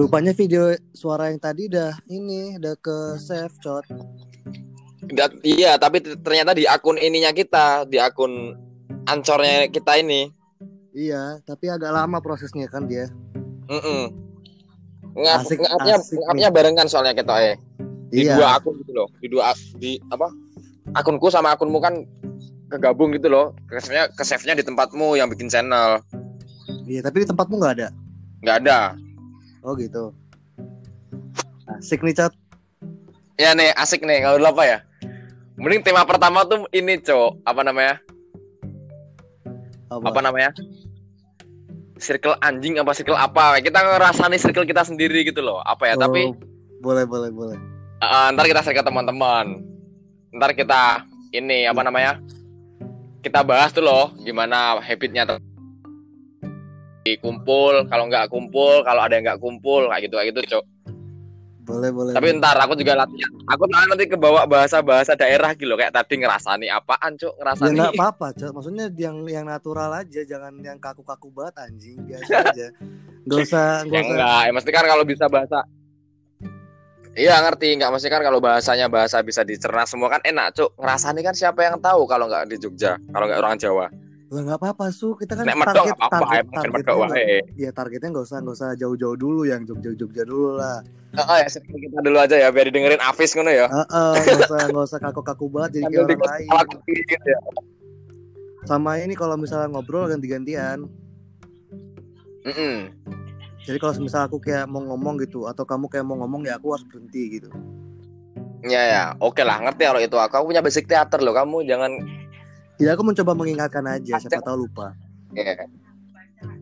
Rupanya video suara yang tadi udah ini udah ke save cot. Dat- iya, tapi ternyata di akun ininya kita, di akun ancornya kita ini. Iya, tapi agak lama prosesnya kan dia. Mm Ngap, Asik- ngapnya, asik ngapnya barengan soalnya kita eh. Di Iya. dua akun gitu loh. Di dua di apa? Akunku sama akunmu kan kegabung gitu loh. Ke-save-nya ke save-nya di tempatmu yang bikin channel. Iya, tapi di tempatmu nggak ada. nggak ada. Oh gitu. Asik nih chat. Ya nih, asik nih. Kalau apa ya? Mending tema pertama tuh ini, Cok. Apa namanya? Apa? Apa namanya? Circle anjing apa circle apa? Kita ngerasani circle kita sendiri gitu loh. Apa ya? Oh, Tapi boleh boleh boleh. Uh, ntar kita share ke teman-teman. Ntar kita ini apa namanya? Kita bahas tuh loh gimana habitnya kumpul, kalau nggak kumpul, kalau ada yang nggak kumpul kayak gitu kayak gitu, Cok. Boleh boleh. Tapi ntar aku juga latihan. Aku nanti kebawa bahasa-bahasa daerah gitu loh kayak tadi ngerasani apaan, Cok? Ya Ngerasani. nggak apa-apa, Cok. Maksudnya yang yang natural aja, jangan yang kaku-kaku banget anjing, biasa aja. Gak usah, ya gak usah. enggak, ya mesti kan kalau bisa bahasa Iya ngerti, nggak mesti kan kalau bahasanya bahasa bisa dicerna semua kan enak, Cuk. Ngerasani kan siapa yang tahu kalau nggak di Jogja, kalau nggak orang Jawa. Lah nggak apa-apa, su. Kita kan Nek target, nggak apa-apa, target, kan targetnya, wae. ya targetnya nggak usah nggak usah jauh-jauh dulu, yang Jogja-Jogja dulu lah. Heeh, ya circle kita dulu aja ya biar didengerin Afis ngono ya. Heeh, nggak usah nggak usah kaku-kaku banget jadi kayak orang lain. gitu ya. Sama ini kalau misalnya ngobrol ganti-gantian. Mm-mm. Jadi kalau misal aku kayak mau ngomong gitu atau kamu kayak mau ngomong ya aku harus berhenti gitu. Ya ya, oke lah ngerti kalau itu aku. Aku punya basic teater loh. Kamu jangan Ya aku mencoba mengingatkan aja, siapa tahu lupa. ya.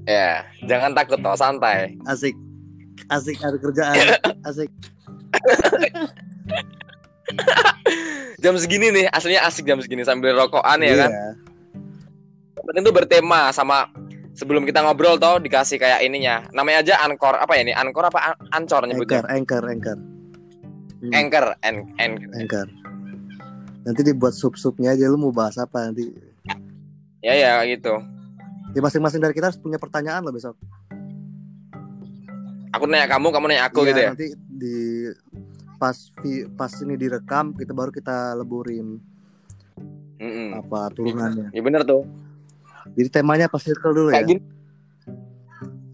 Ya, jangan takut toh, santai. Asik. Asik ada kerjaan. Asik. Jam segini nih, aslinya asik jam segini sambil rokokan ya kan. Iya. Penting tuh bertema sama sebelum kita ngobrol toh dikasih kayak ininya. Namanya aja Anchor apa ya ini? Anchor apa An- Ancor nyebutnya? Anchor, anchor, anchor. Hmm, Anchor, an an- anchor. Nanti dibuat sub-subnya aja lu mau bahas apa nanti. Ya ya gitu. Ya masing-masing dari kita harus punya pertanyaan loh besok. Aku nanya kamu, kamu nanya aku Iya, gitu ya. Nanti di pas pas ini direkam kita baru kita leburin Mm-mm. apa turunannya. Ya bener tuh. Jadi temanya apa circle dulu ya? Kayak gini.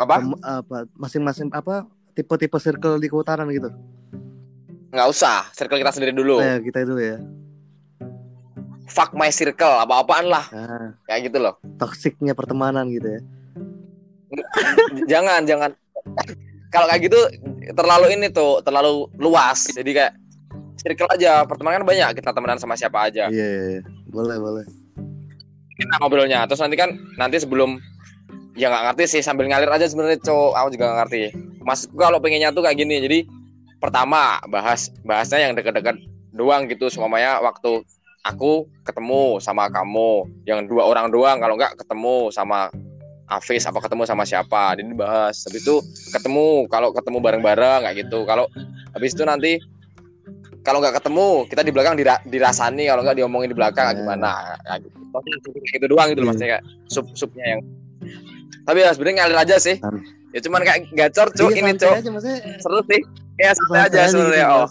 Apa? Tem- apa masing-masing apa tipe-tipe circle di kehutanan gitu. Nggak usah. Circle kita sendiri dulu. Oh, ya, kita dulu ya. Fuck my circle, apa-apaan lah. Nah, Kayak gitu loh. toksiknya pertemanan gitu ya. jangan, jangan. Kalau kayak gitu terlalu ini tuh, terlalu luas. Jadi kayak circle aja. Pertemanan kan banyak. Kita temenan sama siapa aja. Iya, iya, iya. boleh, boleh. Kita ngobrolnya. Terus nanti kan nanti sebelum ya nggak ngerti sih sambil ngalir aja sebenarnya cowok aku juga nggak ngerti maksudku kalau pengennya tuh kayak gini jadi pertama bahas bahasnya yang dekat-dekat doang gitu semuanya waktu aku ketemu sama kamu. Yang dua orang doang kalau nggak ketemu sama Afis apa ketemu sama siapa jadi bahas habis itu ketemu kalau ketemu bareng-bareng kayak gitu. Kalau habis itu nanti kalau nggak ketemu kita di belakang dira- dirasani kalau nggak diomongin di belakang Ya. gimana? Kayak gitu. Gitu doang gitu loh Iya. maksudnya kayak sub subnya yang tapi ya sebenarnya ngalir aja sih. Ya cuman kayak gacor cuk Iya, ini cuk. seru sih. Ya santai aja santai sebenarnya gitu, oh.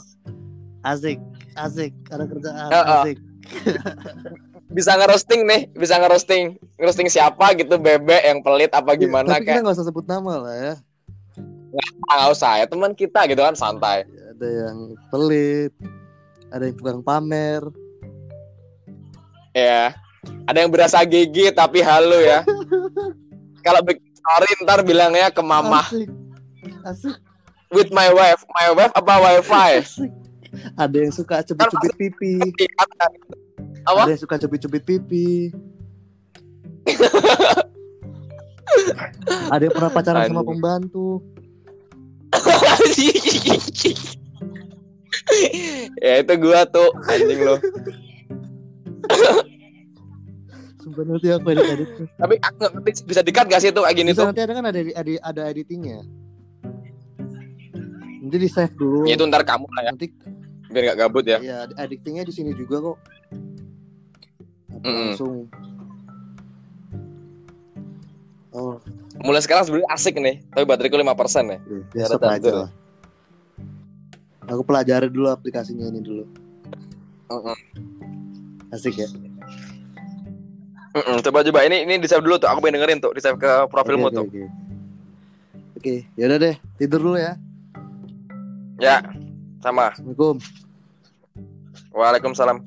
Asik, asik, ada kerjaan, Heeh. asik. bisa ngerosting nih bisa ngerosting ngerosting siapa gitu bebek yang pelit apa gimana Tapi kita kayak nggak usah sebut nama lah ya. ah, nggak usah ya teman kita gitu kan santai Ada yang pelit, ada yang tukang pamer. ya ada yang berasa gigi tapi halu ya kalau bikin story ntar bilangnya ke mama Asik, asik, with my wife my wife apa wifi asik. Ada yang suka cubit-cubit pipi, apa ada yang suka cubit-cubit pipi. ada yang pernah pacaran sama Anjing. pembantu. ya itu gua tuh anjing lo Sumpah nanti aku edit-edit. tapi aku bisa dikat gak sih tuh kayak gini Bisa tuh nanti ada kan ada ada, ada editingnya. Nanti di save dulu. Itu ntar kamu lah ya Nanti biar nggak gabut ya ya editingnya di sini juga kok. Apa Mm-mm. Langsung. Oh, mulai sekarang sebenarnya asik nih tapi bateraiku 5% nih Ya, besok aja lah. Aku pelajari dulu aplikasinya ini dulu. Mm-mm. Asik ya. Mm-mm, coba coba ini ini di save dulu tuh aku pengen dengerin tuh di save ke profilmu Oke, tuh Oke, oke. Oke, yaudah deh. Tidur dulu ya. ya sama Assalamualaikum. Waalaikumsalam